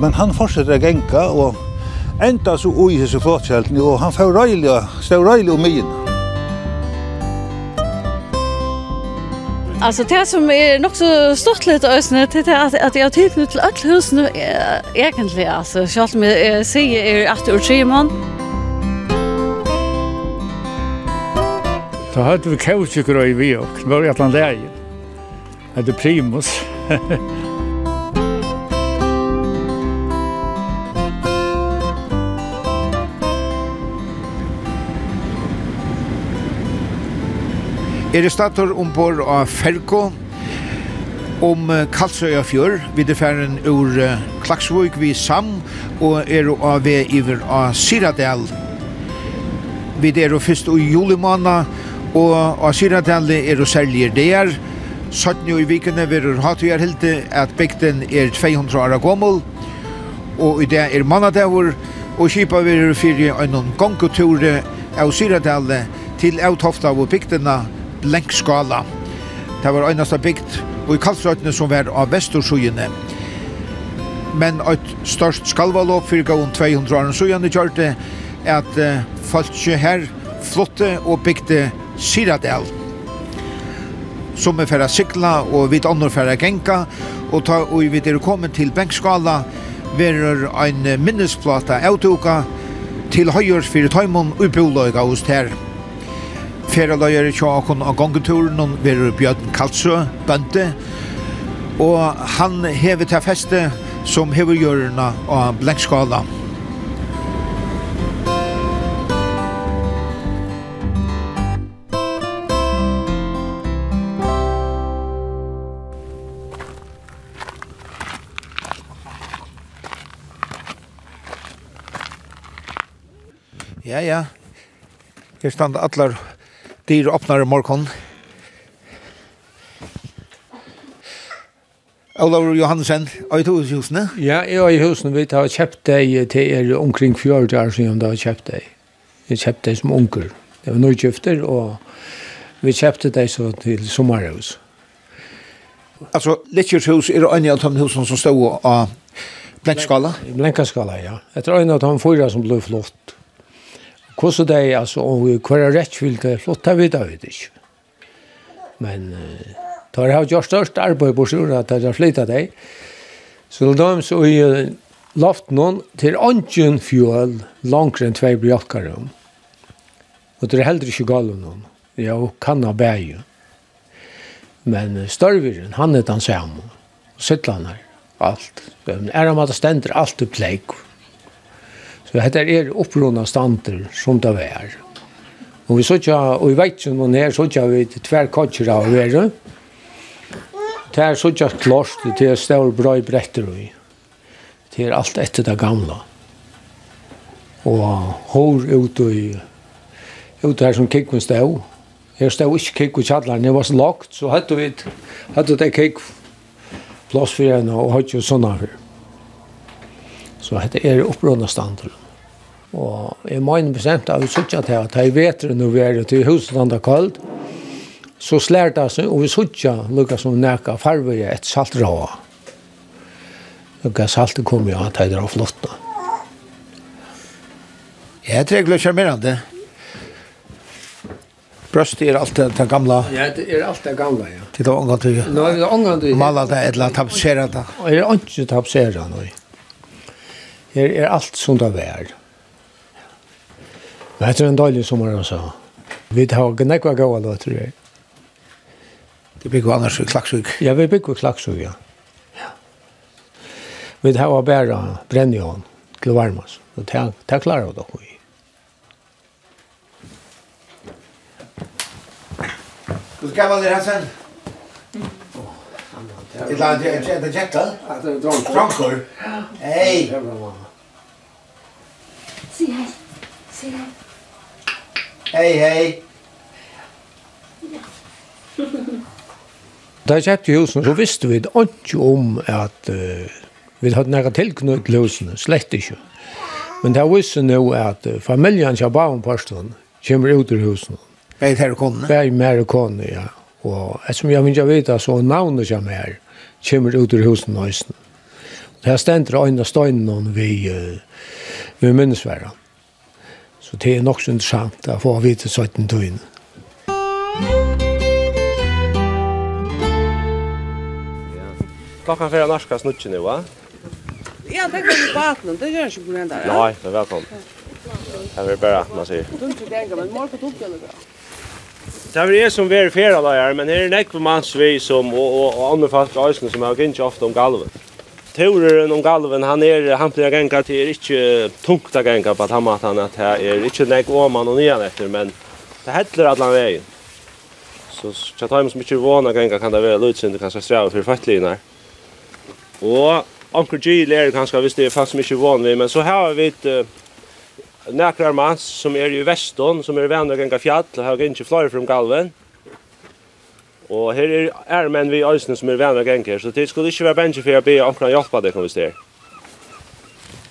Men han fortsetter å genka, og enda så ui hese flåtskjelten, og han får røylig, stå røylig om myen. Alltså det som är nog så stort lite ösnet det är att att jag typ husene till alla husen egentligen alltså själv med säger är att tre Simon. Da hadde vi kaos i gröj vi och var i Det er primus. Er det stator ombord av Ferko om Kalsøya fjør, vidderfæren ur Klaksvøk vi Sam, og er av ved iver av Siradel. Vi er først i julimåna, og av Siradel er det særlig der. Sånn jo i vikene verur hatøyar hilde at bygden er 200 år gammel, og i det er mannadavur, og kipa verur fyrir en gongotur av Siradel til avtofta av bygdena, Blenkskala. Det var einasta bygd og i Kalsrøytene som var av Vestorsøyene. Men eit størst skalvalåp fyrir gavun 200 år søyene kjørte at uh, falskje her flotte og bygde Siradel som er færa sikla og vidt andre færa genka og, ta, og vi er kommet til Benkskala verur ein minnesplata autoka til høyers fyrir taimon og boløyga hos her. Feraløyer i Tjakon av gongeturen, og vi er Bjørn Kalsø, bønte. Og han hever til feste som hever gjørende av Blenkskala. Ja, ja. Her stand allar dyr åpnar i morgon. Olav Johansen, er du i husene? Ja, jeg er i husene. Vi har kjøpt deg til er omkring 40 år siden da har kjøpt deg. Jeg kjøpt deg som unger. Det var nødgjøfter, og vi kjøpte deg så til sommerhus. Altså, Litchers hus er en av de husene som stod av Blenkskala? Blenkskala, ja. Etter en av de fyra som ble flott hvordan det er, altså, og hver er rett vil det flotta vi det vet ikke. Men uh, da har jeg gjort størst arbeid på sjur at jeg har flyttet deg. Så da er så i loft noen til ånden fjøl langere enn tvei bjørkere. Og det er heller ikke galt noen. Jeg kan ha bæg. Men størveren, han er den samme. Og sittler han her. Alt. Er han at det stender alt i pleik. Så dette er opprunna stander som det er. Og vi sotja, og vi veit som hun her, sotja vi tver kodger av være. Det er sotja klart, det er stål bra i bretter og i. Det er alt etter det gamla. Og hår ut og i, ut her som kikken stå. Her stod ikke kikk og kjallaren, det var så lagt, så hadde vi, hadde det kikk plass for henne og hadde jo sånne her. Så dette er opprunna stander. Og jeg mener bestemt at vi sørger til at jeg vet det når vi er til huset andre kald, så slær det seg, og vi sørger lukket som nækka farver i et saltrå. Lukket saltet kom jo at jeg drar flott. Jeg tror jeg blir kjærmerende. Brøst er alt det gamla. Ja, det er alt det gamla, ja. Til det ångan du. Nå er det ångan du. Maler det et eller annet tapsera det. Jeg er ikke tapsera nå. Her er alt som det er. Det heter en dårlig sommer også. Vi har nekva gåa låter det. Det blir ju annars klaxsug. Ja, vi bygger klaxsug, ja. ja. Vi har bara brennjån til varmas. Og Det här, det här klarar vi dock. Hur gammal är Hansen? Det är det jäkla. Det är dronker. Dronker? Hej! Si hej. Si hej. Hei, hei. Da jeg kjøpte husen, så visste vi ikke om at uh, vi hadde nære tilknytt til husene, slett ikke. Men det visste nå at uh, familien som var om parstånd, kommer ut ur husene. Beg her konene? Beg mer konene, ja. Og ettersom jeg vil ikke vite, så navnet som er, kommer ut ur husene nøysene. husene. Det her stender øyne og støyne vi, uh, vi minnesverden. Så det er nok så interessant å få vite 17 døgn. Klokkan fyrir norska snutsi nu, va? Ja, det kan vi baten, det gjør ikke på grunn der. Nei, det er velkommen. Det er bare, man sier. Du er ikke men morgen tok jeg det bra. Det er jeg som verifierer da, men her er nekve mannsvis som, og, og, og andre folk i som har ikke ofte om galvet. Torer om galven, han er han blir gänga till är inte tungt att gänga på att han att han att här är inte nek om man och nian efter men det heller att han vägen. Så jag tar som så mycket vana gänga kan det väl utsynd kan så sträva för fattlinar. Og Onkel G lär kanskje visst det er faktisk mycket van vi, men så har vi et uh, nekrar mans som er i Veston, som er vänner ganga fjall og har inte flyr från galven. Og her er, er menn vi øyne som er venner ganger, så det skulle ikke være bensje for å be omkring hjelpe deg, kan vi stå.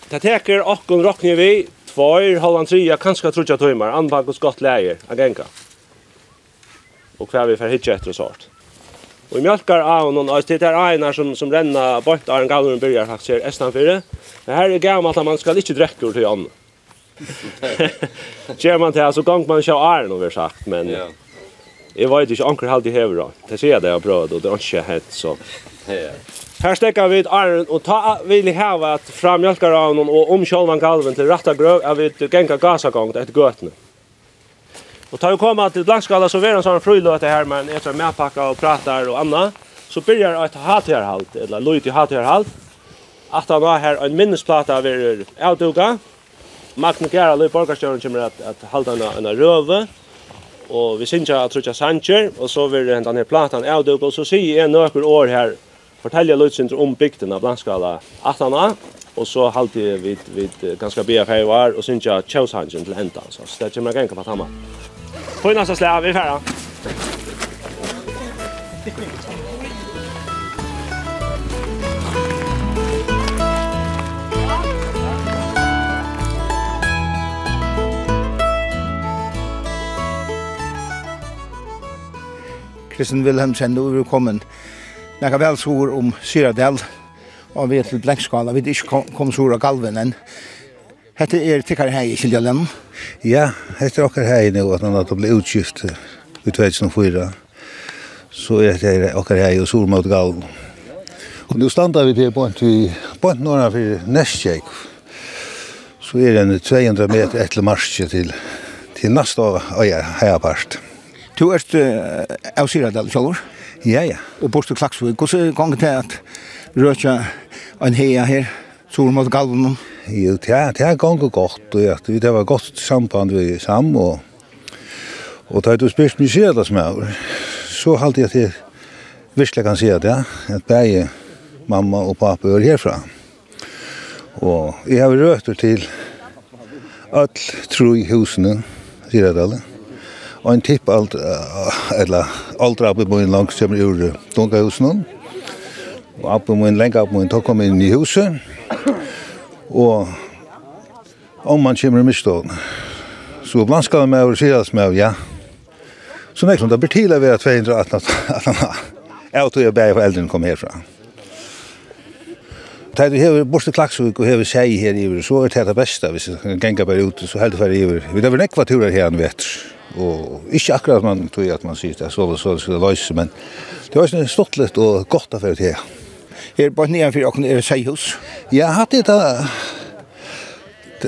Det teker okken rockner vi, tvær, halvan tria, kanskje trutja tøymar, anbank og skott leir, a genga. Og hva vi får hitje etter og sort. Og i mjölkar av noen, og det er einar som, som renna bort av en gavnur byrjar faktisk her, estan fyrir. Men her er gammalt at man skal ikke drekke ur til ånden. Kjer man til, så gong man ikke av æren, over sagt, men... Yeah. Jeg vet ikke, anker halde i hever da. Det sier jeg det jeg har prøvd, og det er ikke hett, så. Her stekker vi ut æren, og ta vil jeg heve at fra mjølkaravnen og om sjølvan galven til rett grøv, er vi ut genka gasagong etter gøtene. Og tar vi koma til Blankskala, så er en sånn fruløte her, men etter medpakka og pratar og anna, så byrjar et hatherhalt, eller løyt i hatherhalt, at han har her en minnesplata ved er avduga. Magne Gerald i borgarstjøren kommer at, at halda en, en røve, og vi synsja at trutja sanger, og så vil den her platan avduk, og så sier jeg nøkker år her, fortelja løytsindr om bygdina blandskala 18a, og så halde vi vid ganske bia fei var, og synsja tjausangen til enda, så det kommer jeg genka på tamma. På i næsta slag, vi er ferda. Kristian Wilhelmsen, og vi er kommet nekka velsor om Syradel, og vi er til Blenkskala, vi er ikke kom, kom sur av galven enn. Hette er tikkar hei i Kildjalen? Ja, hette er okkar hei nu, at han det blei utskift i 2004. Så er det okkar hei og Sol mot galven. Og nu standa vi til bort vi, bort norra for Nestjæk. Så er det 200 meter etter marsje til, til nasta øyar heiapart. Ja. Du erst av Syradal sjálfur? Ja, ja. Og bort til Klaksvig. Hvordan gong det at røtja en heia her, sur mot galven? Jo, det er, det er ganger godt. Ja. Det var godt samband vi sam, og, og da du spyrst mye Syradal som er, så halte jeg til virkelig kan si at ja, at begge mamma og pappa er herfra. Og jeg har røtter til all tro i husene, Syradalen og en tipp alt, eller aldra oppe min langs kommer ur dungahusen. Og oppe min, lenge oppe min, tok kom inn i huset. Og om man kommer i misstånd. Så ibland skal man med og sier alt med, ja. Så nek som det blir til å være 218 at han Jeg tror jeg bare foreldrene kom herfra. Da du hever borste klaksvik og hever seg her i, så er det det beste. Hvis jeg ganger bare ut, så heldig for i. Vi har vel nekva turer her en vetr og ikke akkurat man tror at man sier det er så så det skulle løse, men det var sånn stått litt og godt av det her. Her bare nede for åkken er seihus. Ja, hatt det da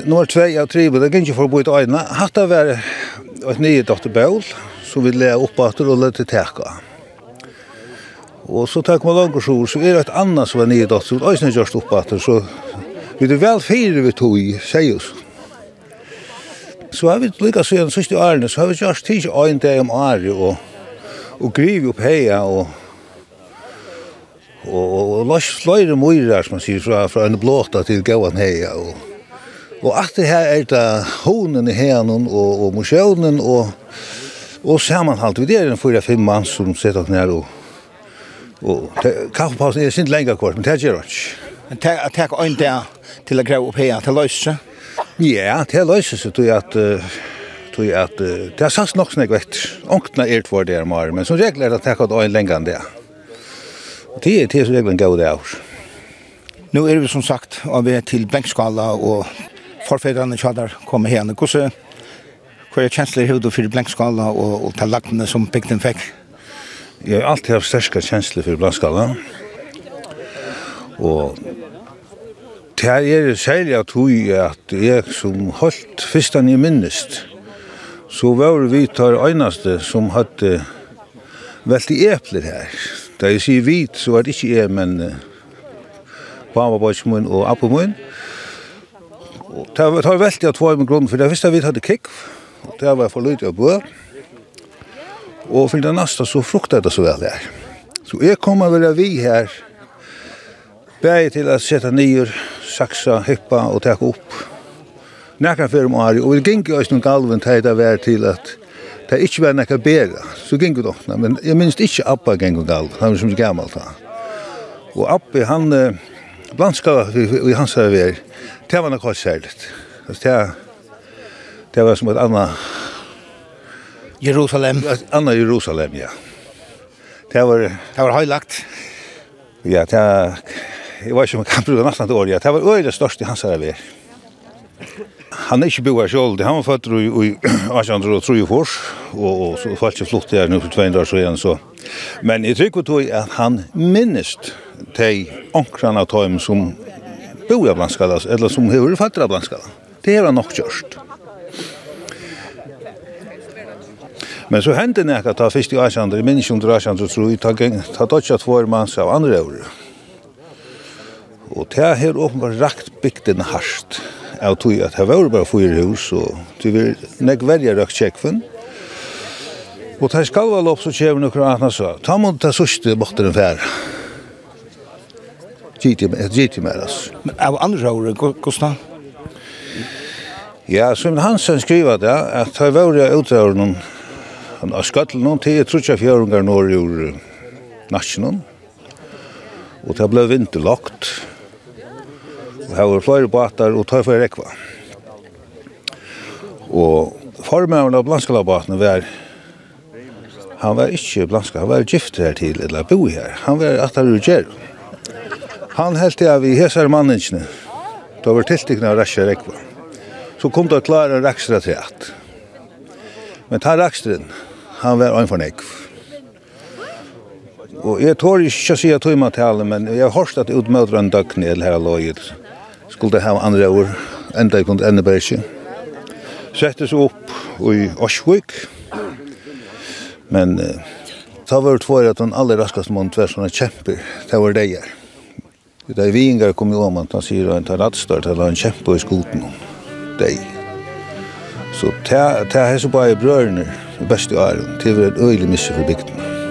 nummer 2 av 3, det kan ikke få bo i øynene. Hatt det var et nye dotter Bøl, som vi le opp etter og til teka. Og så tar man langt så, så er det et annet som var nye dotter, som er også gjørst opp etter, så vi er vel fire vi tog i seihus. Så har vi lykkes siden de siste årene, så har vi gjort tid en dag om året og, og griv opp heia og og, og, og lars fløyre møyrer, som man sier, fra, fra en blåta til gauan heia og Og at det her er det honen i henen og, og musjonen og, og sammenhalt. Vi er en fyra-fem mann som sitter opp nær og, og kaffepausen er sint lenger kort, men det gjør ikke. Men det er ikke øyne dag til å greve opp heia, til løse? Ja, det løser seg til at tog at det er sagt nok snakk vekt. Onkna er tvår der mar, men som regel er det takk at ein lengan der. Og det er det som regelen gav det av. Er vi som sagt av vi til Blenkskala og forfedrene kjadar kommer her Hvordan hva er kjensler i for Blenkskala og, og til lagtene som bygden fikk? Jeg har alltid haft sterske kjensler for Blenkskala. Og Det er særlig at hui at jeg som holdt fyrstan jeg minnest, så var vi tar øynaste som hadde velt i epler her. Da jeg sier hvit, så er det ikke jeg, men uh, Bama Bamabajsmun og Apomun. Det var veldig at var med grunnen, for det første vi hadde kikk, og det var for lydig å bo. Og for det neste så frukta det så vel her. Så jeg kommer vel vi her, bæg til å sette nyer saksa, hippa og taka upp. Nekka fyrir om ari, og vi gikk i Øystein Galven til det var til at det ikke var nekka bera, så gikk vi dokna, men jeg minst ikke Abba gikk i Galven, han var som gammalt da. Og Abba, han, blandskava i hans her ver, det var nekka særligt. Det, det var som et anna Jerusalem. Anna Jerusalem, ja. Det var... Det var høylagt. Ja, det jeg var ikke om jeg kan bruke nesten et år, ja. Det var øyre størst i hans her vær. Han er ikke bo her selv, han var født i 1883, og, og så falt ikke flott her nå for 200 år siden, så. Men jeg tror tog at han minnest til ankrene av tøym som bor i Blanskala, eller som har født av Blanskala. Det har han nok gjørst. Men så hendte det at ta først i Asjandre, minns under Asjandre, tror jeg, ta dodja två mans av andre året. Og det her åpenbart rakt bygden hardt. av tog at det var bare fyra hus, og det var nek verja rakt kjekven. Og det skal vel opp, så kommer noen anna så. Ta mot det sørste borten en fær. Gitt i mer, altså. Men av andre året, hvordan? Ja, som Hansen skriver det, at det var jeg utdrager noen Han har skatt noen tid, jeg tror ikke fjøringar når jeg gjorde nasjonen. Og det ble vinterlagt her var flere båtar og tøy for rekva. Og formøren av Blanskalabatene var han var ikke blanska, han var gift her til, eller bo her. Han var at han gjer. Han held det av i hesar manningene da var tiltikna av rasja rekva. Så kom det klara rakstra til at. Men ta rakstren, han var anfor nekv. Og jeg tår ikke å si at tøyma tale, men jeg har hørt at utmødra en døgn i her løyet skulle ha andre år, enda jeg kunne enda bergi. Sette seg opp i Osvik, men eh, ta var det for at den aller raskaste mån tvers sånne kjemper, det var det jeg. Det er vingar kom jo om at han sier at han tar rattstart, han kjemper i skoten om deg. Så det er så bare brørene, det beste åren, det var et øyelig misse for bygden.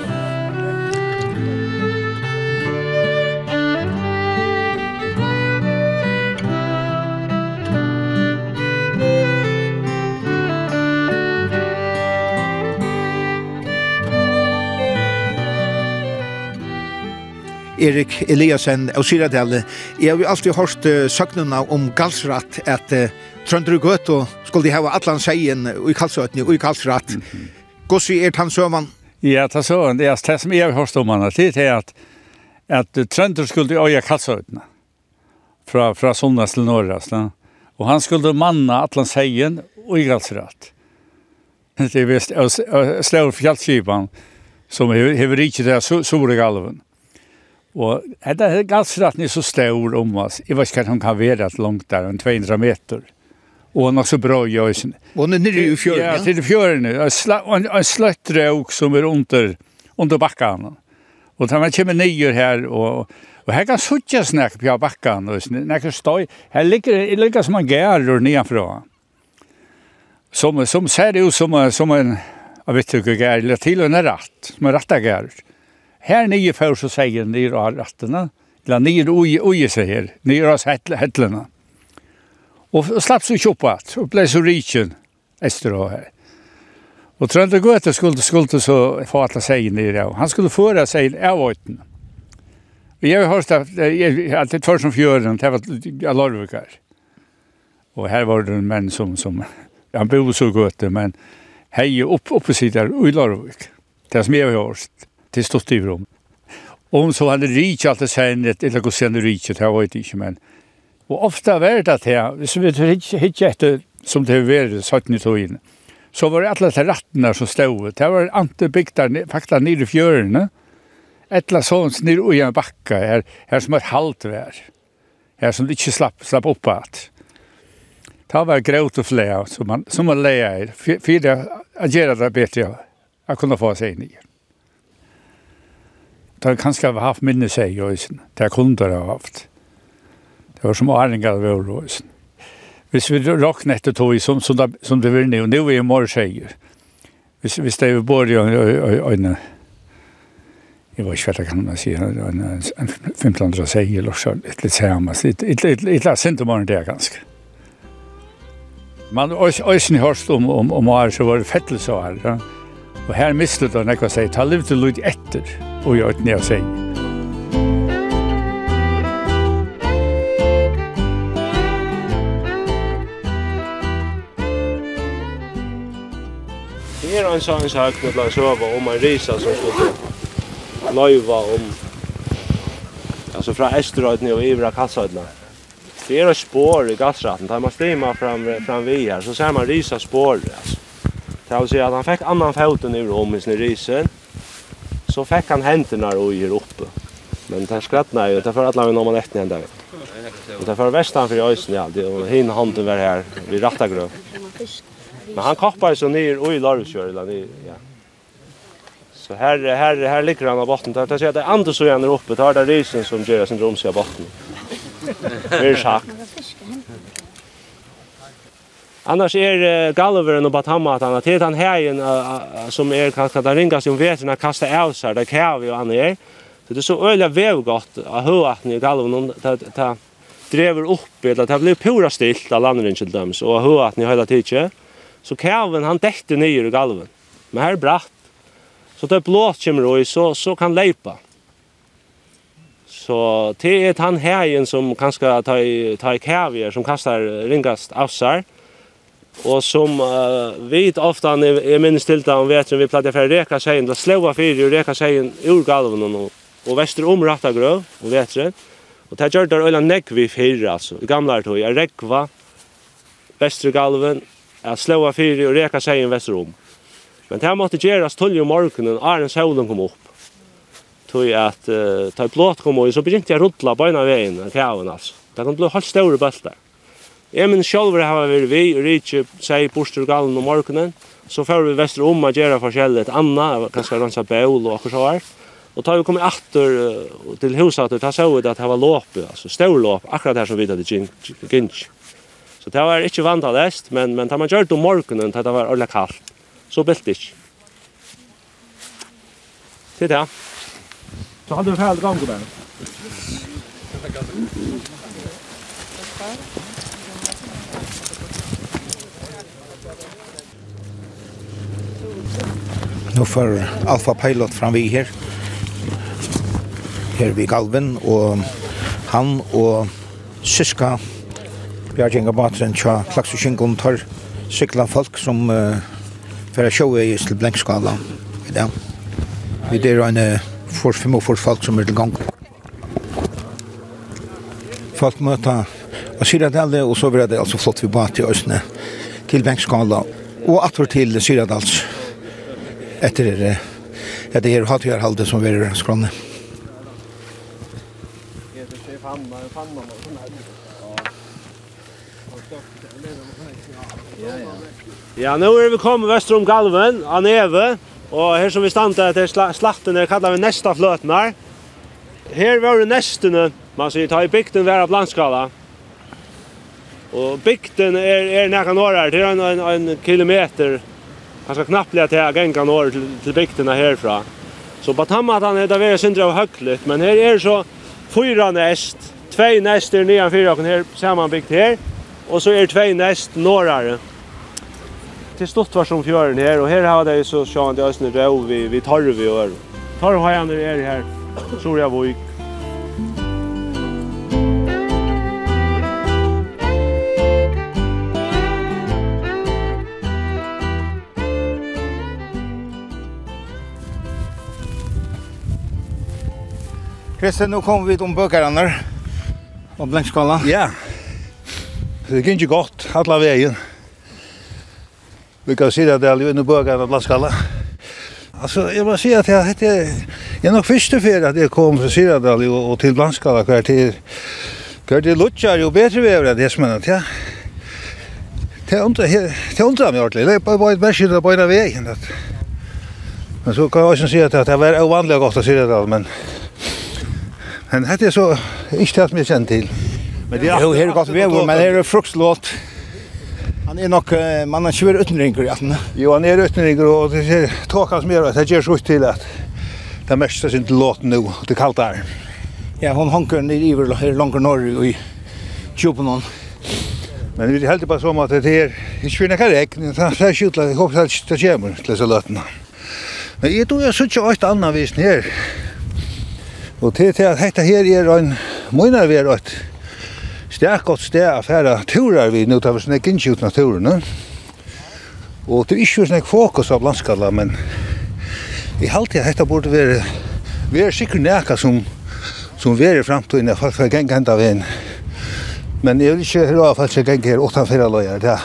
Erik Eliasen og Syradelle. Jeg har alltid hørt uh, søgnene om galsratt, at uh, Trøndre og skulle hava allan seien i kalsøtni og i kalsratt. Mm -hmm. Gossi er tann søman? Ja, tann søman. Det er det som jeg har hørt om henne, det er at, at Trøndre skulle øye kalsøtna fra, fra Sundas til Norras. Og han skulle manna atlan seien og i galsratt. Det er vist, og slår fjallskipan som hever ikke det sore galven. Og det är gasratten är så stor om oss. Jeg vet ikke hva hon kan være et langt der, en 200 meter. Og hon er så bra i sin. Og hon er nere i fjøren, Ja, till fjörden nu. En slött råk som er under, under backarna. Og da man kommer nye her, og, og her kan suttje snakke på backen och snack stoj. her ligger det ligger som en gærer nedanför. Som som ser det ut som som en jeg vet ikke, gærer, eller til og med ratt, som en rattagärr. Mm Her nye før så sier nye av rattene, eller nye ui, ui her, nye av hettlene. Og slapp så kjoppa, og ble så rikken etter å her. Og Trønde Gøte skulle, skulle så få alle seg nere av. Han skulle føre seg av åten. Og jeg har hørt at det er først som fjøren, det var Lorvikar. Og her var det en menn som, som han bor så gøte, men hei opp, oppe sitt i Lorvik. Det er som jeg har hørt det i rom. Om så hade rik allt sen ett eller gå sen riket det var det inte men och ofta var det at her, så vi hittade inte som det var så att ni tog in. Så var det alle de rattene som stod. Det var inte bygda faktiskt nere i fjørene, Ettla såns nere i en bakka, här, här som er halvt vær, her som ikke inte slapp, slapp opp at. Det var grøt og flere, som man, som man leier, För att göra det bedre, att kunne få seg inn i. Det har kanskje haft minne seg i øysen. Det er kunder har haft. Det var som æringar av øysen. Hvis vi råkner etter tog, som, som, det, som det vil nå, nå er vi mer seier. Hvis, hvis det er både i øynene, jeg vet ikke hva kan man si, en 1500 seier, eller så, et litt samme, et litt sint om morgenen det er ganske. Man, øysen i hørst om, om, om år, så var det fettelse av ja. Og her mistet han ekva seg, ta liv til lyd etter, og jeg øtne av seg. Her er en sangsagt med la sova om en risa som skulle løyva om Altså fra Esterøyden og Ivra Kassøyden. Det er et spår i gassraten. Tar man stima fram, fram vi her, så ser man risa spår. Altså. Det vil si at han fikk annan foten ur om i sin risen. Så fick han hendene og i oppe. Men den skrattnar ju, det för alla vi någon ett ända. Och det för västan för øysen, ja, det och hin hånden var här vid rätta grö. Men han kappar så ner i Larvsjöland i ja. Så här här här ligger han på botten. Det säger att det andra så gärna uppe, tar där risen som gör sin romsiga botten. Det är sagt. Annars är uh, Galveren och Batamatan att han här som är kallat den ringas om vet när kasta av sig där kräver ju han är. Så det är så öliga väv gott att höra att ni Galveren ta ta driver upp eller det blir pura stilt av landringen till dem så att höra att ni hela tiden. Så kräven han täckte ner i galven. Men här er bratt. Så det blåst kommer og så så kan lepa. Så det er han här som kanske tar i kräver som kastar ringast avsar. Og som uh, vi ofta, jeg minnes til det vet vetren, vi pleide for reka seien, da sleva fyrir og reka seien ur galven og, og vestur om Rattagrøv og vetren. Og det gjør det øyla nekk vi fyrir, altså, i gamle tog, jeg rekva vestur galven, jeg sleva fyrir og reka seien vestur om. Men det måtte gjeras tull i morgenen, Arjen Saulen kom opp. Tog at, uh, ta blått kom og så begynte jeg å rutla beina veien, kjæven altså. Det kan bli halvt større bøltar. Jeg min sjálfur hava vært vi, og Rikki sier bostur galen om morgenen, så får vi vestre om å gjøre forskjellig et anna, kanskje rensa bæl og akkur så her. Og da vi kom atter til huset, da så vi at det var låp, altså stor låp, akkurat her som vi hadde gynnt. Så det var ikke vant av det, men, men da man gjør det om morgenen, da det var ordentlig kaldt, så bilt det ikke. Til det. Så hadde vi ferdig gang med det. Nå får Alfa Pilot fram vi her. Her vi Galvin, og han og syska Bjarginga Batren tja Klaks og Kjengon tar sykla folk som uh, fyrir sjå i til Blenkskala i dag. Vi der er en for fem og for folk som er til gang. Folk møta og Syradale, og så blir det altså flott vi bat i Østene, til Blenkskala og atter til Syradals etter det etter det her halvtjørhalde som vi er skrannet. Ja, nå er vi kommet vest om galven, av neve, og her som vi standa til slakten her kallar vi nesta fløtnar. Her var det nestene, man sier, ta i bygden vera blandskala. Og bygden er, er nekka norrar, det er en, en, en kilometer Han ska knappt lägga till gänga norr till, till bygderna härifrån. Så på Tammatan är det väl syndra av högligt, men här är så fyra näst, två näst är nedan fyra och här sammanbyggt här, och så är två näst norrare. Till stort var som fjörden här, och här har det så sjön det ösner rå vi vid Torvi och det är här, Sorjavik, Christer, nu kommer vi om bøkerne og Blenkskala. Ja. Det gikk ikke godt, alle veien. Vi kan si at det er livet under bøkerne og Blenkskala. Alltså jag bara säger att jag jeg er nok første ferie at jeg kom til Syradal og, og til Blanskala kvar till kvar till Lutjar ju bättre väder det som att ja. Det undrar det undrar mig ordentligt. Det var bara ett bäsch där på den vägen att Men så kan jag också säga att det var ovanligt gott att se det men Men hette er så ikke det som jeg kjenner til. Men det er, jo, her godt vev, men her er fruktlåt. Han er nok, man har ikke vært utenringer i atten. Jo, han er utenringer, og det er tåkans mer, det gjør så ut til at det meste sin til låten nå, det kallt der. Ja, hon hanker ned i her langer norr i Kjopenon. Men vi er heldig på som at det er ikke finner ikke regn, det er ikke utlatt, jeg håper det kommer til disse løtene. Men jeg tror jeg synes ikke alt annet visen her. Og til til at hetta her er ein munar ver at stærk gott stær at fara turar við nú tað snæk inn skjút naturen, Og til ikki snæk fokus á landskalla, men í halti at hetta burde ver ver sikur nærka sum sum vera framtíðin at fara ganga enda vegin. Men eg vil ikki hava falt seg ganga her utan fyrir leiðar. Det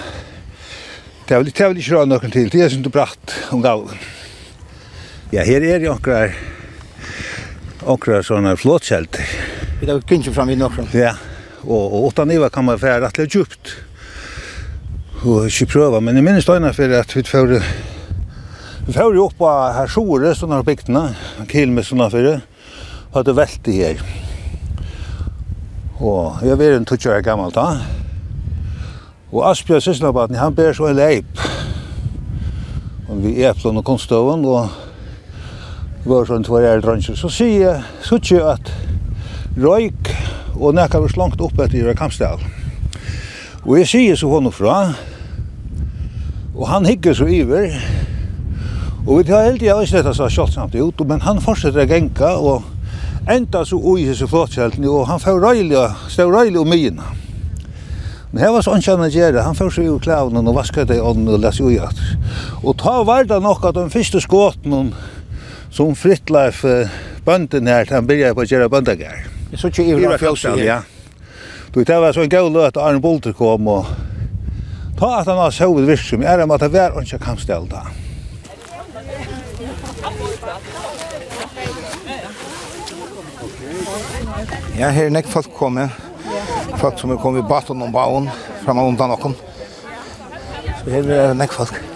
det vil det vil ikki rá nokon til. Det er sum du bratt um gau. Ja, her er jo akkurat okra sånne flåtkjelter. Vi har kunnet fram vid nokra. Ja, og, og åtta niva kan man fære rettelig djupt. Og ikke prøve, men jeg minnes døgnet for at vi får Vi får jo opp av her sjore, sånne bygdene, kil med sånne fyrre, og det i her. Og jeg var en tutsjører gammel da. Og Asbjørn Sysselbaten, han ber så en leip. Og vi eplån og konstøven, og var sånn tvær er drønse. Så sier jeg, så ikke at røyk og nekka var slangt opp etter i kampstel. Og jeg sier så henne fra, og han hikker så iver, og vi tar helt i jeg slett så kjalt samt ut, men han fortsetter å genka, og enda så ui hese flåtskjeltene, og han får røylig, stod røylig om myen. Men her var så ikke han gjøre. Han får seg ur klævnen og vasket det i ånden og lese ui at. Og ta var det nok at den første skåten som Fritleif bønden her, han byrja på å gjøre bøndagar. Jeg så ikke Ivra Fjølsen her. Ja. Du, det var så en gau løt at Arne Bolter kom og ta at han har sovet virksom, er det med at det var ikke kan da. Ja, her er nek folk komme. Folk som er kommet i baten om baun, og undan okkom. Så her er nek folk. Ja.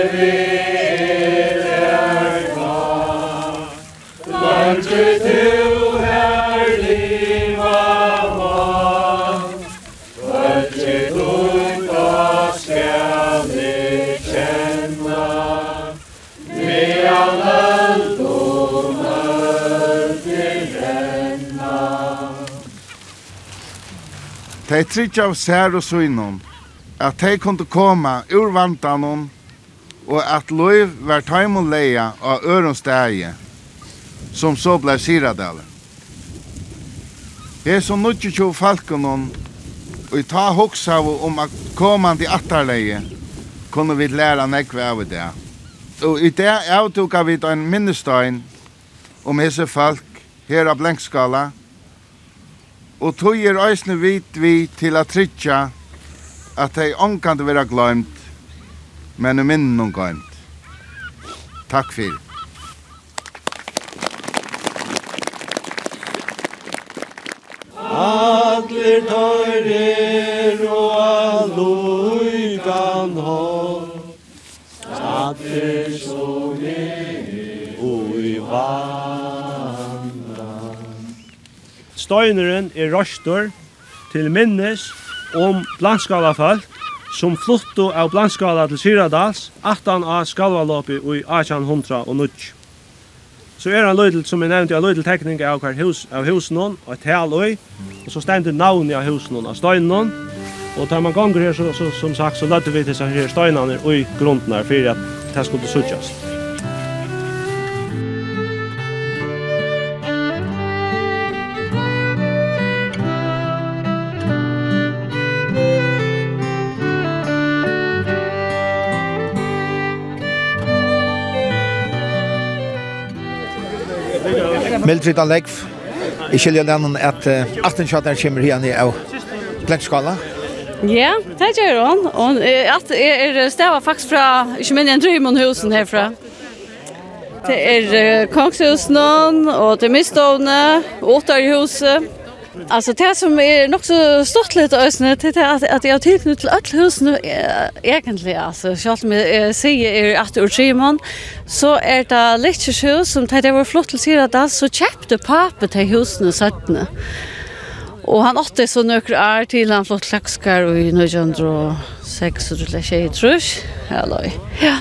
De tryggja av sær og synon, at de kunne koma ur vantanon, og at loiv var taimon leia av øronstæje, som så blei siradale. Jeg som nutje tjo falkonon, og i ta hoksav om at komandi attarleie, kunne vi læra nekve av det. Og i det avtuka vi en minnestein om hese folk her av Blenkskala, Og tog er eisne vit vi til at trytja at hei ångan vera gløymt, men um minnen um gløymt. Takk fyrir. Atler tøyrer og alluikan hår, Atler som er og i vann, støyneren er røstor til minnes om blandskalafolk som fluttu av blandskala til Syradals, 18 av ui i 1800 og nudj. Så er han løydel, som jeg nevnte, en løydel tekning av hver hus, av husen og et haløy, og så stendur navnet av husen av steinen og tar man gonger her, så, så, som sagt, så lødde vi til seg her støynene i grunden her, for at det skulle suttjast. Mildrid og Legv. I skiljer lønnen at uh, 18 kjøtter kommer igjen i av Glengskala. Ja, det gjør hun. Og at er stava faktisk fra, ikke minne en drøymon husen herfra. Det er uh, Kongshusen og det er Mistovne, Åttarhuset. Alltså det som är nog så stort lite ösne till att att jag tillknut till alla nu egentligen alltså själv med säger är att ur Simon så är det lite hus som det var flott till sig att så köpte pappa till husen sättne. Och han åtte så nökr är till han flott och i 1906 eller trus. Halloj. ja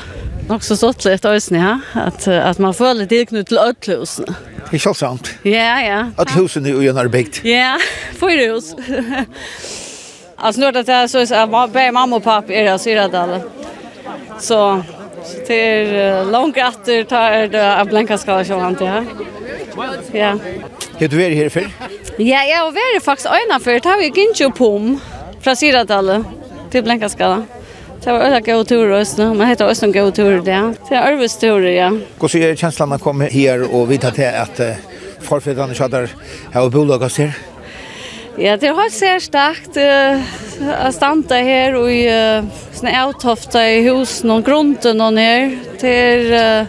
nok så stått litt øyne, ja? At, at man føler till til ødelhusene. Det er ikke sant. Ja, ja. Ødelhusene er jo gjennom Ja, fyre hus. altså, nå er det det, så att bare mamma og pappa er det, så. Så, så det er uh, langt etter, tar det av blenkaskala kjølant, ja. Ja. Har du vært her før? Ja, jeg har vært faktisk øyne før. Det har vi ikke på om fra till til Blenkaskala. Ja. Det var öliga god tur och men heter också en god tur det. Det är Örvis tur, ja. Hur ser känslan att komma här och vita till att förfäderna tjadar här och bolagas här. Ja, det har sett starkt uh, att stanna här och i uh, såna outhofta i hus någon grunden någon här till uh,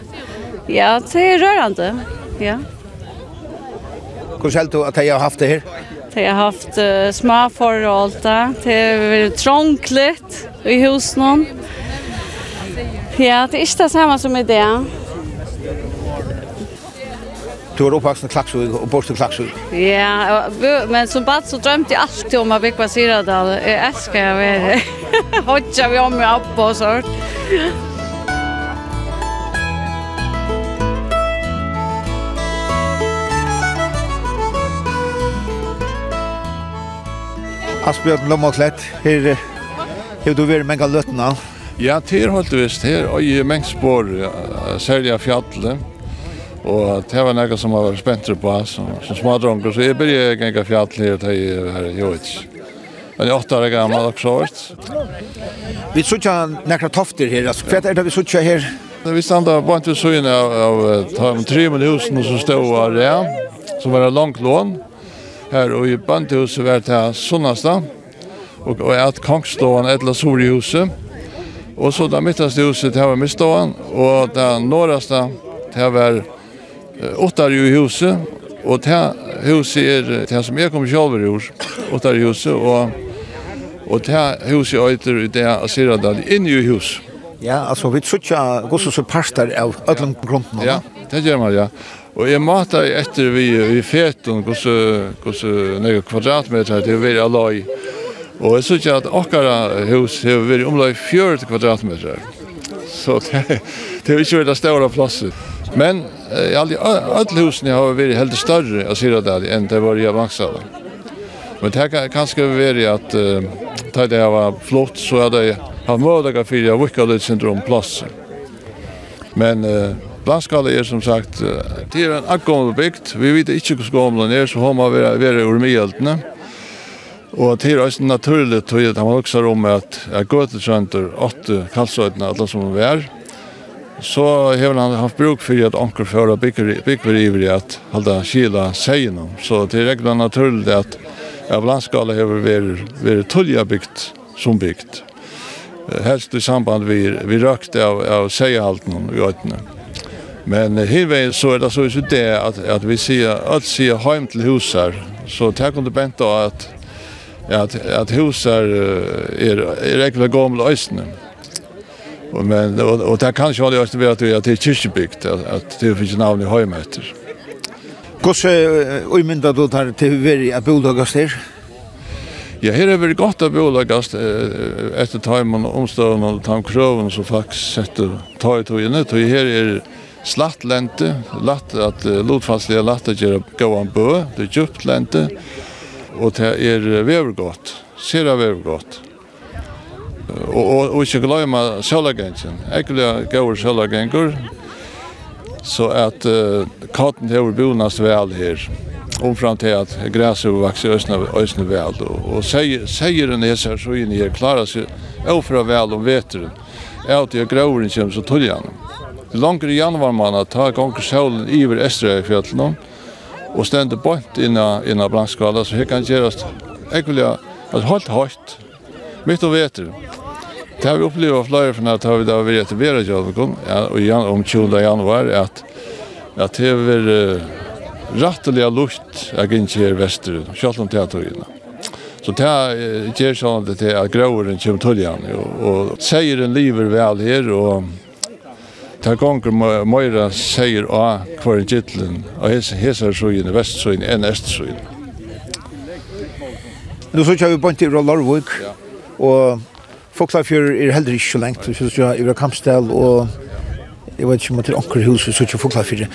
ja, till rörande. Ja. Hur skall du att jag har haft det här? Det har haft uh, små forhold da. Det har vært trångligt i husen. Ja, det er ikke det samme som i det. Du var oppvaksen i Klaksvig og bort i Klaksvig. Ja, men som bad så drømte jeg alltid om å bygge Syradal. Jeg elsker å være. Hodja vi om i Abba og sånt. Asbjørn Lommaklett, her er du vært mange løttene. Ja, til holdt visst. Her er og mange spår, særlig av fjallet. Og det var noe som var spent på, som, som smadronger. Så jeg begynte å gjenge fjallet her til jeg var jo ikke. Men jeg er åtte år gammel også. Vi så ikke noen tofter her. Hva er det vi så ikke her? Vi standet bare til søgene av, av, av tre minutter som stod av det, som var en lang lån. Her og i bandhuset var det Sunnasta, og, og at Kongståan etla Sorihuset. Og så det midtaste huset, det var Miståan, og det norraste, det var Ottarjuhuset, og det huset er det som jeg kom selv i hus, Ottarjuhuset, og, og det huset øyter i det Asiradal, inne i huset. Ja, altså vi tror ikke hvordan så parter av ødelen grunnen. Ja, det gjør man, ja. Og jeg måtte etter vi i feten, hvordan nøye kvadratmeter det var alløy. Og jeg synes at okkara hus har vært omløy 40 kvadratmeter. Så det, det har ikke vært det store plasset. Men eh, alle, alle husene har vært helt større av Syradal enn det var i Avangsala. Men det kan kanskje være at uh, da det var flott, så hadde jeg hatt mulighet for å vikke litt syndrom plass. Men uh, Blaskala er som sagt, det er en akkommel bygd, vi vet ikke hvordan gåmlen er, så har man vært ur mye Og det er også naturlig til at man også om at jeg går til Sønder, åtte kalsøytene, alle som er er, så har han haft bruk for at anker fører bygger ivrig at halda kila seien Så det er egentlig naturlig at av landskala har vært tullia bygd som bygd. Helst i samband vi, vi røkte av, av seiehalten i øytene. Men hivvägen så är det så ju det att att vi ser att se hem till husar så tar kunde bänta att att att husar är är riktigt gamla ösnen. Och men och, och där kanske har det också att det är kyrkbyggt att, att det finns namn i hemmeter. Kosse oj men då tar till veri att bolagas där. Ja, här är väl gott att bolagas efter og omstående och tamkrøven så faktisk setter ta i tog in det. Och här är slatt lente, latt at lotfastlige latt at gjøre gåan bø, det er djupt lente, og det er vevergått, ser av vevergått. Og, og, og ikke glemme sjølagengen, ekkelig gaver sjølagengur, så at uh, katten hever bonast vel her, omfram til at græset vokser øsne, øsne vel, og, og sier den hese så inn her klarer seg ofra vel om veteren, er at jeg er grøveren kommer så tullig. Langt i januar måned tar gonger solen iver Estre i fjallene, og stender bort inna, inna blankskala, så her kan gjerast ekvelia, altså holdt høyt, mitt og veter. Det har vi opplevd av flere for når det har vi da vært etter vera Jølvekon, om 20. januar, at, at det har vært uh, rettelig lukt jeg ikke her vestere, selv om det er togene. Så det gjør sånn at det er gråeren kommer til igjen, og, og seieren lever vel her, og Ta gongur Moira sier a kvar en gittlen, og hesar søgjene, vestsøgjene, enn estsøgjene. Nu så kör vi bort til Rollarvåg, og Foklafjør är heller inte så lengt, så kjører vi over kampställ och jeg vet ikke om det er Ankerhus, så kjører Foklafjør.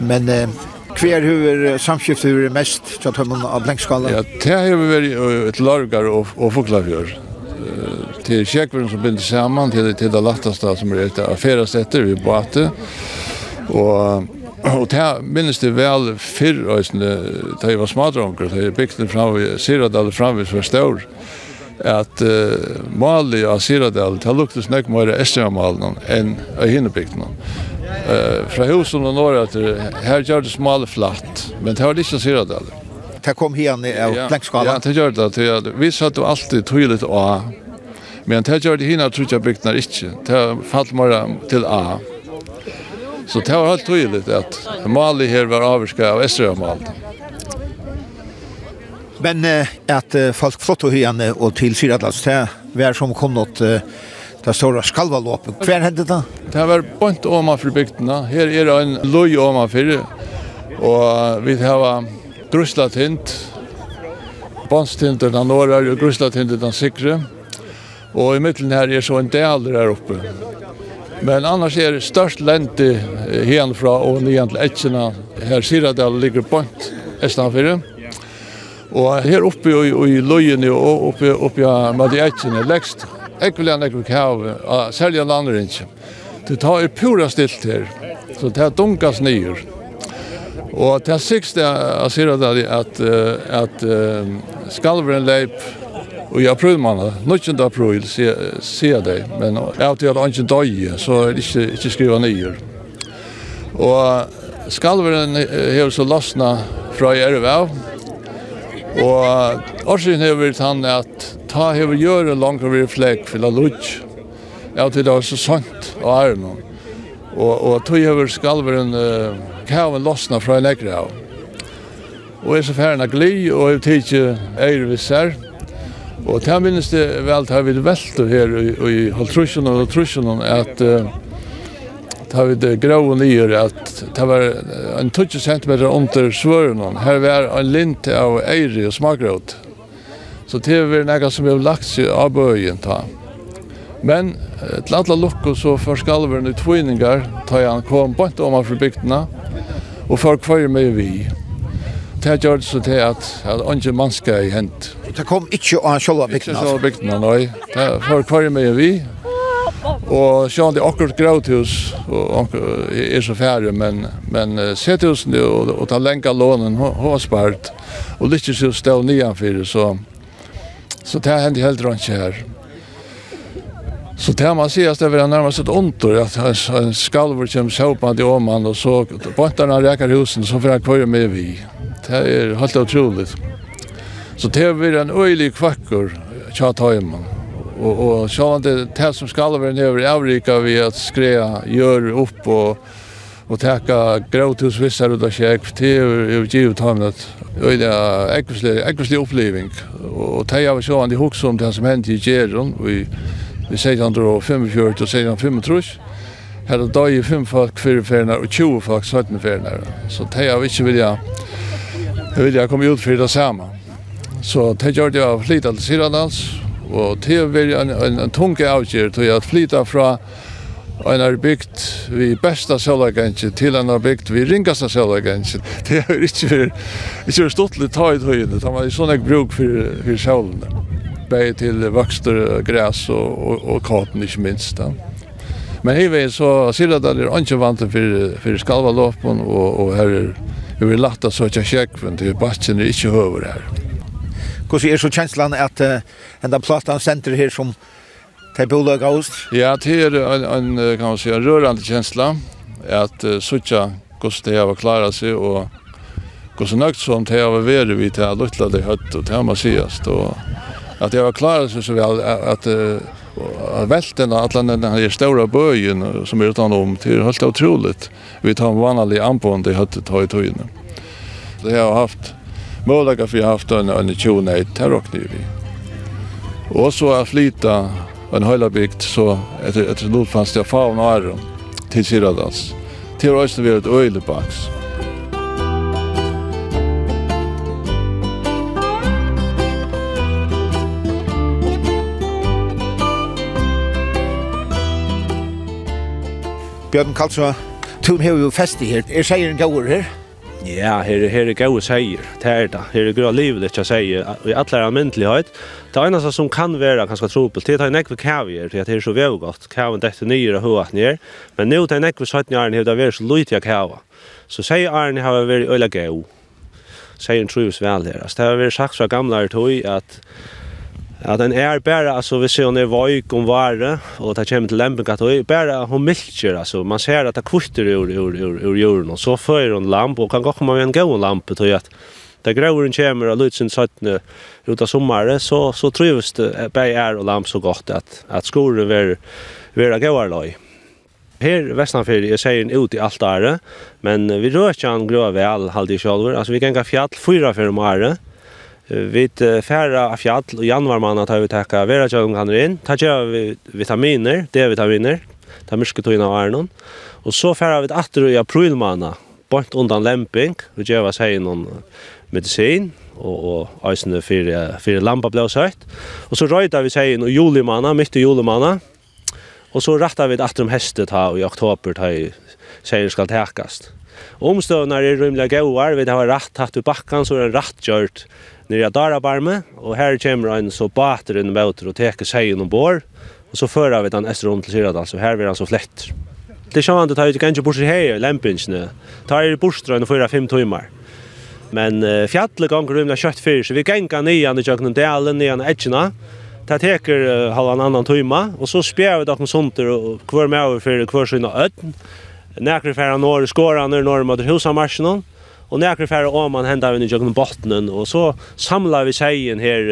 Men eh kvar hur samskiftet hur mest, så att man av blankskala? Ja, det har vært et largar og Foklafjør till kjekveren som binder samman till till det lättaste som är det affäras efter vi båte och och det minns det väl förr och det var smadronker, onkel det byggde fram vi ser att alla fram vi förstår at uh, Mali og Siradel, det luktes snakk mer Estrema-Malen enn av Hinnebygden. Uh, fra husen og norra til, her gjør det smale flatt, men det var ikke Siradel det kom igen i av plankskala. Ja, det gör det. det vi satt alltid tydligt A. Men det gör det hinna tror jag byggnar inte. Det fall bara till A. Så det var helt tydligt att Mali här var avskär av Esra Mal. Men eh, at eh, folk flott og hyrande og til Syradlands, det var som kom något eh, Det stora skalvalåpet. Hver hendte det? Det var bant åma for bygdene. Her er det en løy åma for. Og vi har Gruslatint, Bonstinter den norra og Gruslatint den sikre. Og i middelen her er så en del der oppe. Men annars er det størst lente herfra og nyan til Etsjena. Her Siradal ligger bort Estanfyrre. Og her oppe i, i løyene og oppe, oppe i Madietsjene, lekst ekvelig enn ekvelig kjave, særlig enn andre ikke. Det tar er pura stilt her, så det er dunkas nyer. Og til sikst jeg sier at, at, at uh, skalveren leip Og i april måned, 19. april, sier jeg det, men av til at han ikke døg, så er det ikke, ikke skriva nyer. Og skalveren har så lastna fra i Ervev. og årsiden har vært han at ta hever gjøre langt over i flek for la lutsk. Av til det var så sant og er noe. Og, og tog hever skalveren... Uh, kaven lossna fra en ekra av. Og er så færna gli, og jeg tidsi eir vi ser. Og til minnes det vel, har vi velter her i halvtrusjonen og halvtrusjonen, at uh, har vi det grå nyer at det var en 20 cm under svøren. Her var en lint av eiri og smakråd. Så det var noe som vi har lagt seg av bøyen ta' Men til alle lukku så for skalveren i tviningar, da han kom på en om av bygdene, og for kvar med vi. Det gjør det så til at, det er ikke mannske i hent. Det kom ikke av sjølva bygdene? Ikke sjølva bygdene, nei. Det er for kvar med vi. Og sjå det akkurat gråthus, og er så færre, men, men sethusene og, og ta lenka lånen, hun har spart. Og lykkes jo stå nianfyrir, så, så det hendt helt rann her. Så det man ser att det är närmast ett ontor att en skalver kommer såpande i åman och så båtarna räkar husen så får han kvar med vi. Det är helt otroligt. Så det är en öjlig kvackor tjat hemman. Och, och så det det som skalveren över i Avrika vi att skrea gör upp och och täcka gråthusvissar och käk till ju givet han att öjda äckvslig äckvslig upplevelse och det är så han det hooks om det som hänt i Geron och vi sier han dro 45 og sier han 1635. Her er dag i fem folk fire ferner og 20 folk 17 ferner. Så det er vi ikke vilja, vilja komme ut for det samme. Så det gjør det av flytta til Siradals, og det var en, en, en tung avgjør til å flytta fra en er bygd vi besta sjølagensje til en er bygd vi ringaste sjølagensje. Det er ikke for, ikke for stortlig ta i tøyene, det er sånn jeg bruk for, for sjølene bäge till växter, gräs och och, och kapen inte minst. Då. Men här är så silla där är inte vant för för skalva loppen och och här är vi lätta så att jag check för det backen är inte över här. Hur är så känslan att uh, ända platan center här som Tabola Ghost? Ja, det är en, en kan man säga rörande känsla att uh, söka kosta det har klarat sig och kosta något som det har varit vid det här lutlade hött och det har man sigast och att jag var klar så så väl att att välten alla den här stora böjen som är utan om till helt otroligt. Vi tar en vanlig anpån det hade tagit tog Det har jag haft möjlighet för jag haft en en tjona i terrorkniv. Och så att flyta en hela bygd så ett ett lod fast jag fauna till Syradals. Till Östervik och Öjlebax. Björn Karlsson, tun har jo festi her. Er seieren gaur her? Ja, her, her er gaur seier. Det er det. Her er grå livet ikke seier. I alle er alminnelighet. Det eneste som kan være kanskje trobelt, det er nekve kavier, det er så vevgått. Kavien detter nyere og høyat nyer. Men nå det er nekve 17 årene har det vært så lytig av kava. Så seier årene har vært øyla gau. Seieren trives vel her. Det har vært sagt fra gamle tog at Ja, den er bare, altså, vi ser hun er vøyk om vare, og det kommer til lempen at hun bare hun milker, altså, man ser at det kvitter ur, ur, ur, ur jorden, og så fører hun lamp, og kan gå komme med en gøy lamp, tror jeg, at det grøveren kommer av lutsen 17 ut av sommeren, så, så trives det bare er og lamp så godt at, at skolen vil være gøyerløy. Her vestanfyrir, jeg sier ut i alt ære, men vi rører ikke han grøver vel, halvdig sjálfur, altså vi kan ganger fjall fyra fyrir om året, Vi färra av fjall och januar månad tar vi tacka vera tjong han in. Ta jag vi vitaminer, D-vitaminer. ta myske tog in av Arnon. Och så färra vi åter i april månad. Bort undan lämping. Vi gör vad säger någon medicin och och fyrir, för för lampa blå sagt. Och så röjtar vi säger i juli månad, mitt i juli månad. Och så rattar vi åter om hästet här i oktober tar säger ska täckas. Omstøvene er rymlig gauar, vi har rett hatt i bakken, så er det rett gjørt nere av Darabarme, og her kommer han så bater inn bøter og teker seg innom bår, og så fører vi den etter rundt til Syradal, så her blir han så flett. Det er sjående å ta ut ganske bort til her, lempingene. Ta er bort til 4-5 timer. Men uh, fjallet ganger rymlig kjøtt fyr, så vi ganger nian i kjøkken delen, nian i edgene, Det teker uh, halvannan annan timma, og så spjer vi dere sånt og hver med over for hver sin øden. Näkre färra når skorar norr norr mot husamarschen och nekre färra om man händar i jögen bottenen, och så samlar vi tjejen här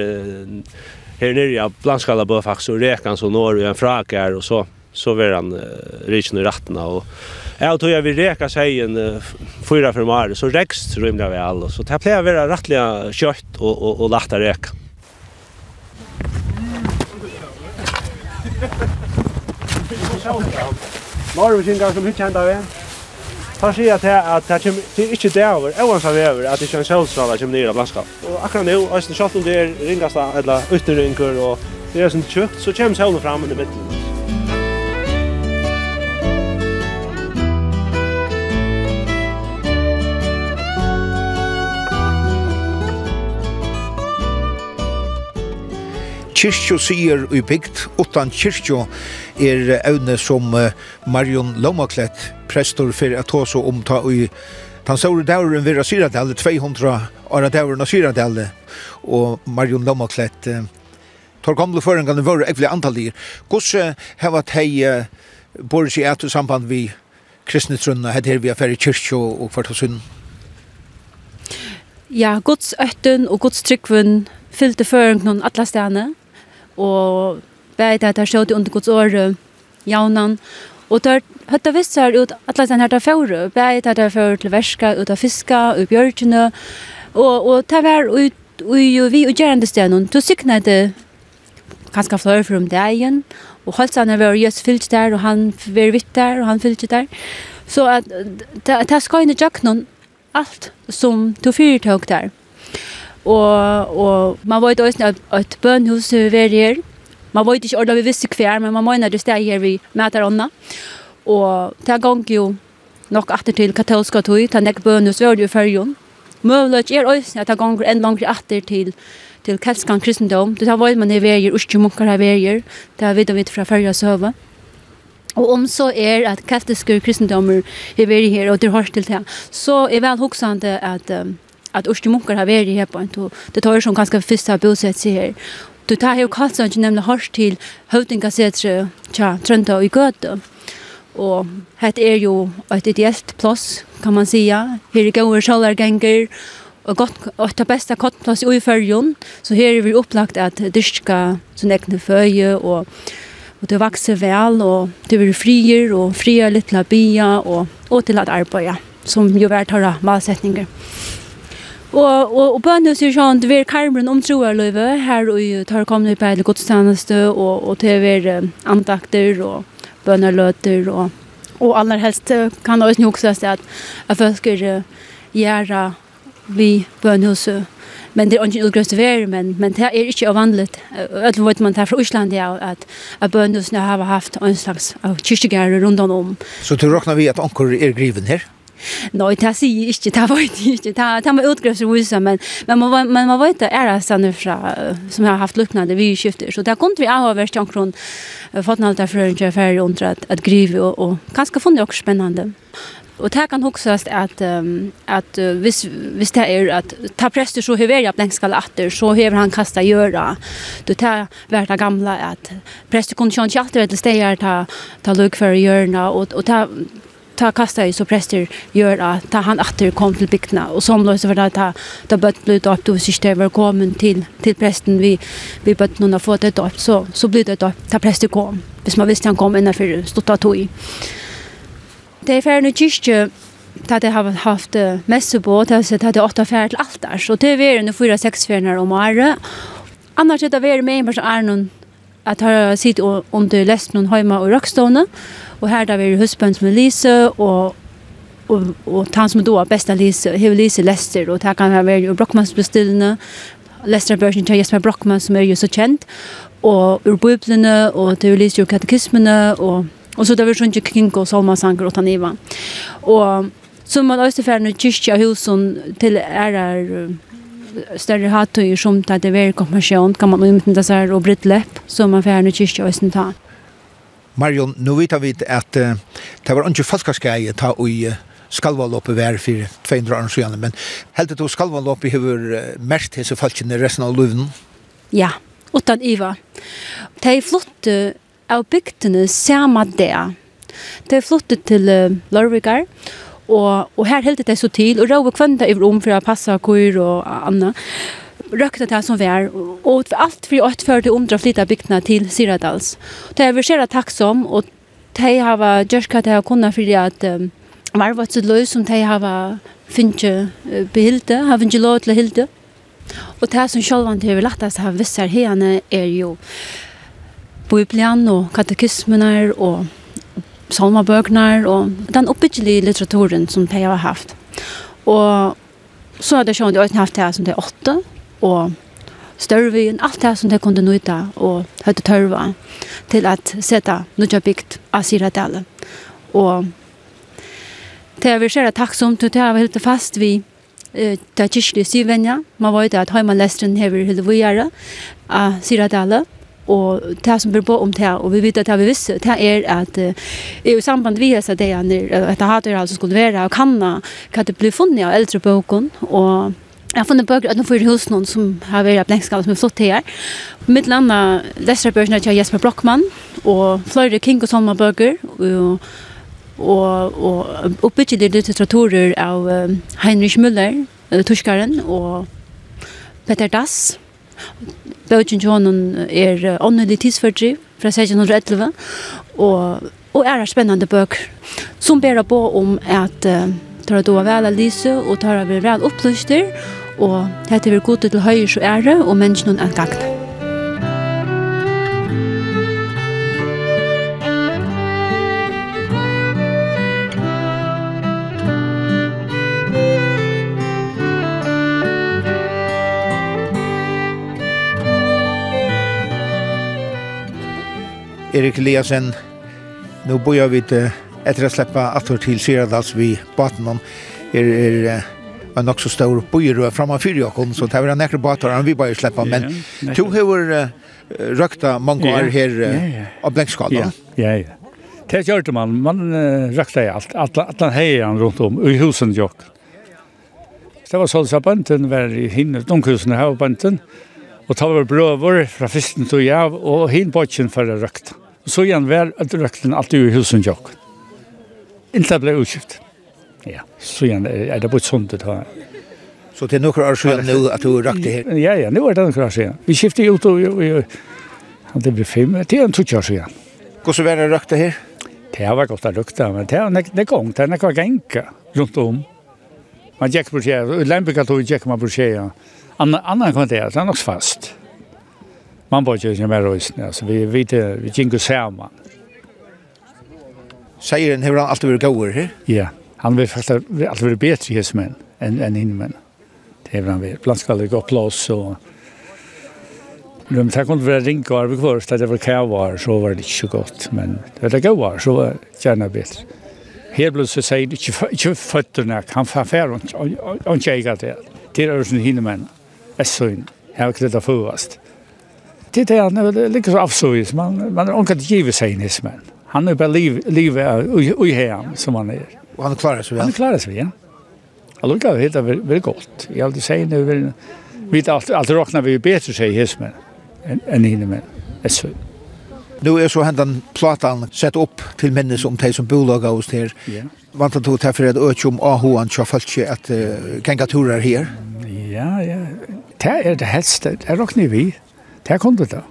här nere av Blanskala bör og och rekan så når vi en frakar och så så var han richen i rattna och Jag tror jag vill reka seien uh, fyra for år så rekst rymler vi och så det blev vara rättliga kött och och och lätta reka. Thank you norrvikingar som hittar enda ved. Ta sier at det at det kommer til ikke det over, øvans av over, at det ikke er en selvstrala kommer nere av landskap. Og akkurat nå, Øystein om det er ringasta, eller ytterringur, og det er sånn tjukt, så kommer sjølen fram under midten. Kyrkjo sier i bygd, utan kyrkjo er evne som Marion Lomaklett, prestor for at så omta i Tan saure dauren vera Syradal, 200 ara dauren av Syradal, og Marion Lomaklett, tar gamle føringene våre ekvile antallir. Hvordan heva teg Boris i et samband vi kristne trunna, hette vi er færre kyrkjo og kvart hos hun? Ja, Guds øtten og Guds tryggvun fyllte føringen noen atla stene, og bæði det ta sjått under Guds år jaunan. Og der hetta vissar seg ut atlas den her der ta bæði det til verska, ut av fiska, og bjørkene, og, og ta var ut og vi og gjerande stenen, to sikna det kanskje fløy for dagen, og er var just fyllt der, og han var vitt der, og han fyllt der. Så at, ta ta skal inn i jøkkenen, alt som to fyrtøk der. Og, og man var jo også at bønhuset var her, man vet ikke ordentlig vi visste hver, men man mener det stedet her vi møter ånda. Og det er gang jo nok atter til katolska tog, til nek bønus var det jo fyrjon. Møvlet er også at det er gang en lang atter til til kelskan kristendom. Det er vært man er verier, uske munkar er verier. Det er vidt og vidt fra fyrja søve. Og om så er at keltiske kristendommer er verier her, og det har til det, så er vel hoksande at um, at Ursti Munkar har vært her på en to. Det tar som ganske først har bosett seg her. Du tar jo ikke nemlig hørst til Høvdingasetre tja Trønda og i Gøte. Og hette er jo et ideelt plass, kan man sija. Her er gode sjalargenger, og godt og ta besta kottplass i fyrjon, så her er vi opplagt at dyrka sånn egne føye og og det vokser vel og det blir frier og frier litt labia og og til å arbeide som jo vært har målsetninger. Og og og bøndur sig sjón til ver karmen om troar løve her og tar komna på hele gudstjeneste og og til ver andakter og bønnerløter og og aller helst kan det også huksast at at folk er gjøre vi bønhuset men det er ikke utgrøst ver men men det er ikke vanligt at vet man tar fra Island ja at at bønhusene har haft en slags kyrkjegarder rundt om Så du råkner vi at anker er griven her? Nej, det ser ikke, det var ikke. det det var utgrävsvisa men men man men man vet det är såna fra som har haft liknande vi skifter så där kom vi av värst jag kron fått något där för en för under att grive, og, och, kanskje ganska det också spännande. Och det kan også att um, att uh, hvis, hvis det er att ta prester så hur jag blänk skall åter så hur han kasta göra. Då ta värta gamla att präster kunde ju inte åter det stegar ta ta lugg för gjøre, och och ta ta kasta i så präster gör att ta han åter kom till bygdna och som då så för att ta ta bött blut upp då sist var kommen till till prästen vi vi bött någon har fått ett upp så så blir det då ta präster kom. Hvis man visste han kom innan för stod ta tog i det är för nu kyrkje ta det har haft mässebåt alltså ta det åtta färd till altar så det är nu fyra sex färnar om året. Annars det är det mer med person är någon at her sitter under lest noen heima og Rockstone, og her da vi husband som er Lise, og og og tann som då bästa Lise, hur Lise Lester och där kan han vara ju Brockmans bestillna Lester version til Jesper Brockman som är ju så kjent. och ur biblarna och til Lise ju katekismene och och så där vi sjunker King och Salma sanger och Taniva. Och så man österfärden i kyrkja husen till ärar større hattøyer som tar til verkonfirmasjon, kan man umynden det seg og brittlepp, så man fjerne kyrkja og ta. Marion, nu vet vi at uh, det var ikke falskaskeie ta i uh, skalvaloppet vær for 200 år siden, men helt til skalvaloppet har uh, mest hese falskene resten av løven? Ja, utan Iva. De flotte av bygdene samme det. De flotte til uh, og Og, og her heldet det så til, og råve og kvønta i rom for å passe kur og anna. Røkta det som vær, og alt for ått før til omdra flytta bygdene til Syradals. Det er vi ser takksom, og de har gjort hva de har kunnet for at um, varvet sitt løs som de har finnet behilde, har finnet lov til hilde. Og det som sjølvan til vi lettast har visst her hene er jo Bibelen og katekismen og salmabøkner og den oppbyggelige litteraturen som de har haft. Og så har de sjående øyne haft det som det er åtte, og størvien, alt det som de kunne nøyta og høyte tørva til at seta nødja bygd av Siradale. Og det er vi ser takksomt, og det er vi helt fast vi det er kyrkelig syvenja. Man vet at høymanlestren hever hele vujere av Siradale, og det som blir på om det, og vi vet at det vi visste, det er at uh, i samband vi har sett det at det har det altså skulle være, og kanna hva det blir funnet av eldre bøken, og jeg har funnet bøker utenfor hos noen som har vært blengskall, som er flott her. Mitt land er Lestrabøkene til Jesper Brockmann, og flere King og Solma bøker, og og og oppbyggde litteraturer av Heinrich Müller, tyskaren og Peter Dass Bøtjen Tjonen er åndelig tidsfordriv fra 1611, og, og er spennende bøker som ber på om at uh, tar det vel av lyse, og tar det vel opplyster, og hette vi gode til høyre og ære, og menneskene er gagnet. Erik Eliasen. Nu bor vi til etter å slippe atter til Syradals vi baten om er, er en nok så stor bøyer og framme fyr jokken, så det var nekker bater han vi bare slipper, men yeah, to hever uh, røkta mange år her uh, av Blenkskala. Ja, ja, ja. Det gjør man, man uh, røkta i alt, alt, alt han heier rundt om, i husen jokken. Det var sånn at bønten var i hinne, domkhusene her og bønten, og Og ta var brøver fra fyrsten tog av, og hin bøtjen for å røkt. Og så igjen var røkten alltid i husen jokk. Inntil ble utskift. Ja, så igjen er det bort sånt det har. Så det er noen år siden nå at du røkte her? Ja, ja, nå er det noen år siden. Vi skiftet ut og det ble fem, det er en tog år siden. Hvordan var det røkte her? Det var godt å røkte, men det var nek gong, det var nek var rundt om. Man gikk på skjea, Lembeka tog gikk man på skjea. Ja Anna annan kan det är nog fast. Man bara kör ju mer rösten alltså vi vi vi gick och samman. Säger den hur han alltid vill gå här? Ja, han vill fast alltid vill bättre hes men än än in men. Det är han vill. Bland ska det gå plats och Men det kunde vara ringa vi överkvörst att det var kvar så var det inte så gott. Men det var kavar så var det gärna bättre. Helt så säger det inte fötterna. Han får affär och inte äga det. Det är översen hinner männen. Essøyn. Jeg har ikke det først. Det er han er lika så avsøys. Man, man er omkant givet seg nismen. Han er bare liv, livet ui hem som han er. Og han klarer seg, vel? Han klarer seg, ja. Han lukker helt hittar veldig godt. Jeg har alltid sier nu, vi vet alt, alt råkner vi bedre seg i hismen enn hinne med Essøyn. Nu er så hendan platan sett opp til minnes om de som bolaga hos her. Ja. Vant att ta för att öka om AH han kör falske at uh, kan turer här. Ja, ja det er det helst, det er råkne vi, det er kundet det.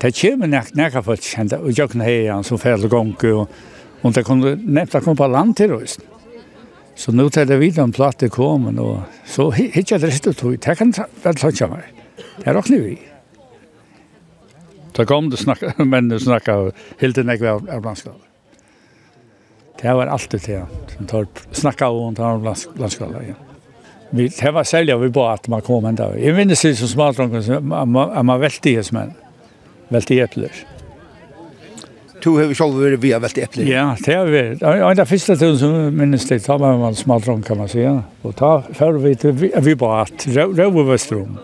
Det kommer nek, nekka folk kjent, og jøkken heian som færdel gong, og, og det kunne nevnt kom på land til oss. Så nå tar det videre en platte komen, og så hittar det rett og tog, det kan vel tlatja meg. Det er råkne vi. Det kom det snakka, men du snakka, helt nek var av landskapet. Det var alltid det, som tar snakka om tar landskapet, ja. Vi det var sälja vi bara att man kom ända. Jag minns det som smartdrunken så man man välte det men välte äpplen. Du har själv varit via välte äpplen. Ja, det har vi. Och det första tiden som minns det tar man man smartdrunk kan man säga. Och ta för vi vi bara att röva västrum.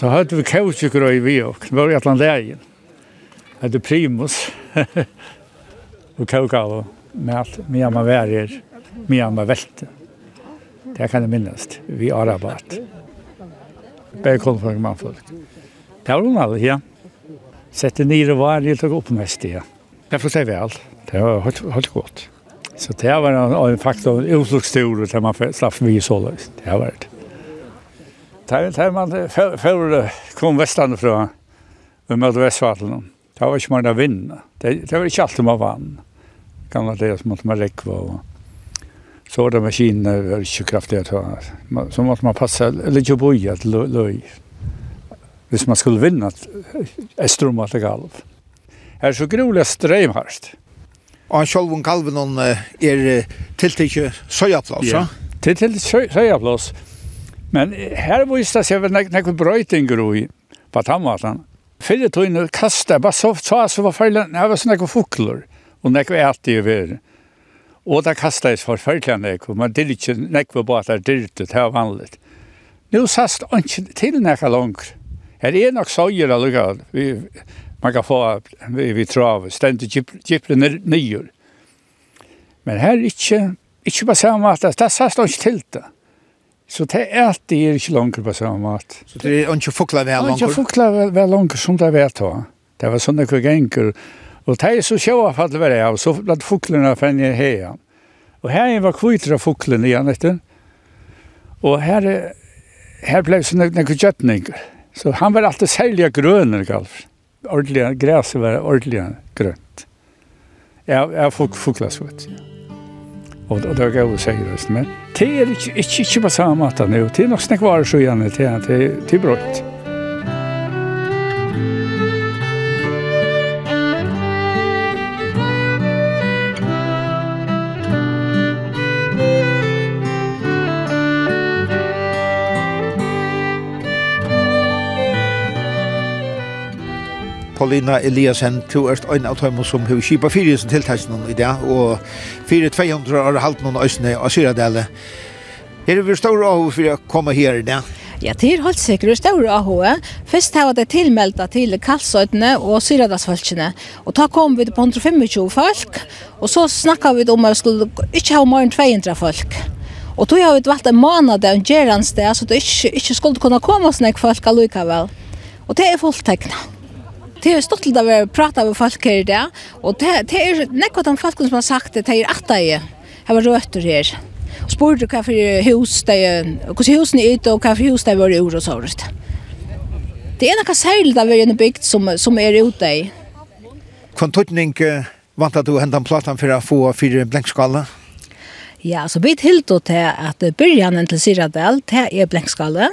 Då hade vi kautjukgröj vi och det var i Atlantlägen. Hade primus. och kakao med att med man värer med man välte. Det kan jeg minnes. Vi har rabatt. Bare kom fra mannfolk. Det var normalt, ja. Sette nere var, jeg tok opp mest, ja. Det får seg vel. Det var helt, helt godt. Så det var en, en faktor, en utlukstur, der man slapp vi så løs. Det var det. Det Da man før kom vestene fra, vi møtte Vestfallen, det var ikke mange vinner. Det, det var ikke alltid man vann. Gamla det som man rekva og så var det maskiner var inte kraftiga att ha. Så måste man passa, eller inte boja till löj. Hvis man skulle vinna ett ström att galv. Här så groliga strömhörst. Og han sjálf om galven hon er tiltikje søyaplass, ja? Til til søyaplass. Men her viste seg vel nekken brøytinger i på tannmaten. Fyrir tøyne kastet, bare så, så, så var feil, det var sånne nekken fukler, og nekken ætti i verden. Og det kastet jeg forferdelig nek, men det er ikke nek på båter dyrt, det er vanlig. Nå sast ikke til nek langt. Her er nok søyer allukket, vi, man kan få vi, vi trav, stendt gyplen nyer. Men her er ikke, ikke på samme måte, det er sast ikke til det. Så det er at det er ikke langt på samme måte. Så det er ikke fukla vel langer? Ikke fukla vel langt som det vet da. Det var sånne kvagenker, og Og det er så sjåa for det var det, og så ble fuklene fann jeg her. Og her var kvitre fuklene igjen etter. Og her, her ble så nøyne kjøttninger. Så han var alltid særlig grønner, kallt. Ordelig, græset var ordelig grønt. Jeg, jeg fuk, fuklas, vet du. Og, og det var gøy å si det, men det er ikke, ikke, ikke på samme måte nå. Det er nok snakk varer så gjerne til, til, til brøtt. Paulina Eliasen, du er en av dem som har kjipa fire som tiltakene i det, og fire 200 år halvt noen øsne av Syradale. Er det vi stor av for å komme her i det? Ja, det er helt sikkert stor av Først har det tilmeldt til Kalsøytene og Syradalsfolkene. Og da kom vi på 125 folk, og så snakket vi om at vi skulle ikke ha mer enn 200 folk. Og tog har vi valgt en måned av en gjerrens sted, så det ikke, ikke skulle kunne komme oss når folk allikevel. Og det er fulltegnet. Det är stolt att vi pratar med folk här där och det det är nekvat de folk som har sagt det det är att det har var rötter här. Och spurte hva för hus det är, hur husen är ute och hva för hus det var i och så röst. Det är några särskilt av en bygd som som är ute i. Kontotning vantar du hända platan för att få fyra blankskala. Ja, så vi tiltog til at byrjanen til Syradel, det er blankskalle,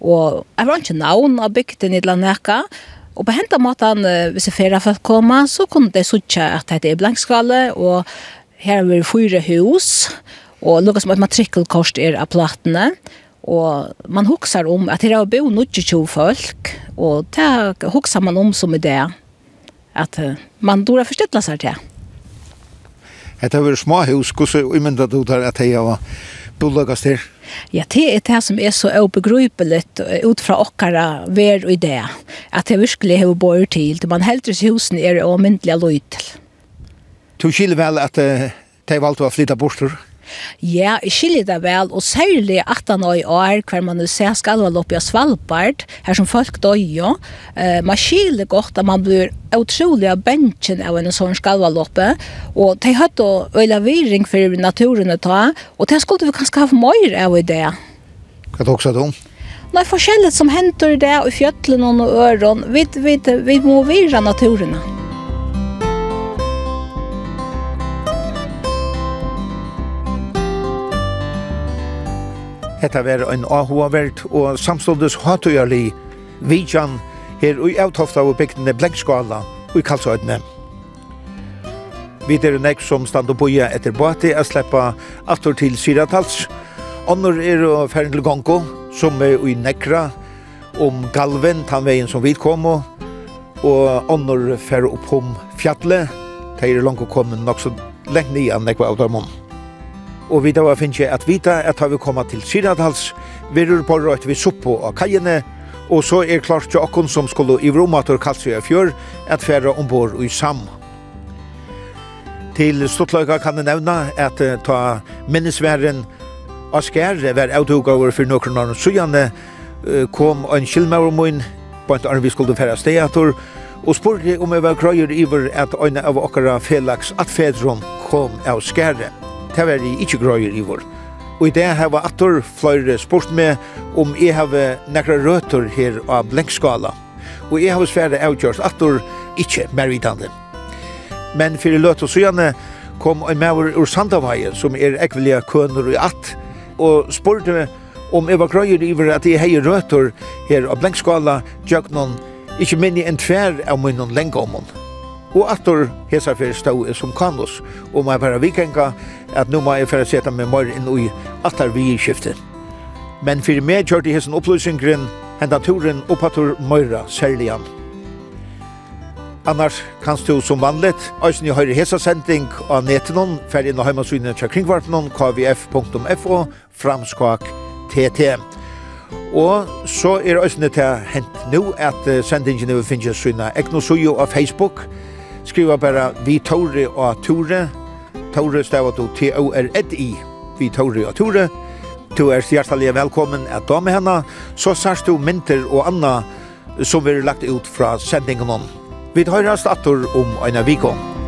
og jeg var ikke navn av bygden i Landneka, Og på hentan måten, hvis jeg fyrir folk koma, så kunne de suttje at det er blankskalle, og her er vi fyra hus, og noe som et matrikkelkors er av platene, og man huksar om at her er bo 22 folk, og det huksar man om som idé, at man dora forstedla seg til. Hetta er små hus, hvordan umynda du der at hei var bolagast her? Ja, det er det som er så obegripligt ut fra okkara ver og idé. At det virkelig har bor til. Man helt i husen er omyndelig løytel. Du skiljer vel at uh, de valgte å flytta bort? Ja. Ja, jeg skiljer det vel, og særlig 18 år i år, hver man ser skalval opp av Svalbard, her som folk døy jo, eh, man skiljer godt at man blir utrolig av bensjen av en sånn skalvaloppe, og de hadde øyla viring for naturen å ta, og det skulle vi kanskje ha mer av i det. Hva er det også om? Nei, forskjellet som henter det, og fjøtlen og øren, vi, vi, vi må vire naturene. Hetta ver ein AHA-vert og samståndes hatøyarlig vidjan her og avtofta av bygdene Blengskala og i Kalsøydene. Vi er nek som stand og boja etter bati a sleppa atur til Syratals. Onnur er og ferden til Gongo, som er ui nekra om galven, tanvegin som vi kom og og fer opp om fjallet. Teir er langt og kommet nok så lengt nian nekva av dem og vi da var finnes at vita at har vi kommet til Syradhals, vi rur på rødt vi suppo av kajene, og så er klart til okken som skulle i vromator kalsøya fjør, at færre ombord i Sam. Til stortløyga kan jeg nevna at ta minnesværen av skær, hver avdugaver for noen av søgjane, kom en kjellmauermoin, på en arm vi skulle færa steator, og spurte om jeg var grøyer iver at øyne av okkara felaks at fedron kom av skæret det var jeg ikke grøyer i vår. Og i det har jeg atter flere spørst med om jeg har nekra røter her av blenkskala. Og jeg har svære avgjørt atter ikke mer vidande. Men fyrir løt og søgjane kom en maver ur Sandavaje som er ekvelige køner i att og spurte meg om jeg var grøyer i vår at jeg har røter her av blenkskala, gjør noen ikke minne en tvær av munnen lenge om henne. Og atur hesa fyrir stau som kanus. Og man bara vikenga at nu ma er fyrir seta meg mor inn ui atar vi i skiftet. Men fyrir meg kjørt i hessen opplysingren henda turen oppatur møyra særligan. Annars kanst du som vanligt eisen i høyre hesa sending av netenon fer inn og heimasynet til kringvartnon kvf.fo framskak tt. Og så er eisen til hent nu at sendingen finnes syna egnosujo av Facebook, Facebook, skriva bara vi Tore og Tore. Tore stavat du T-O-R-E-D-I. Vi Tore og Tore. Du er hjertelig velkommen at da med henne. Så sørst du mynter og anna som vi har lagt ut fra sendingen om. Vi tar rast atter om en vikong.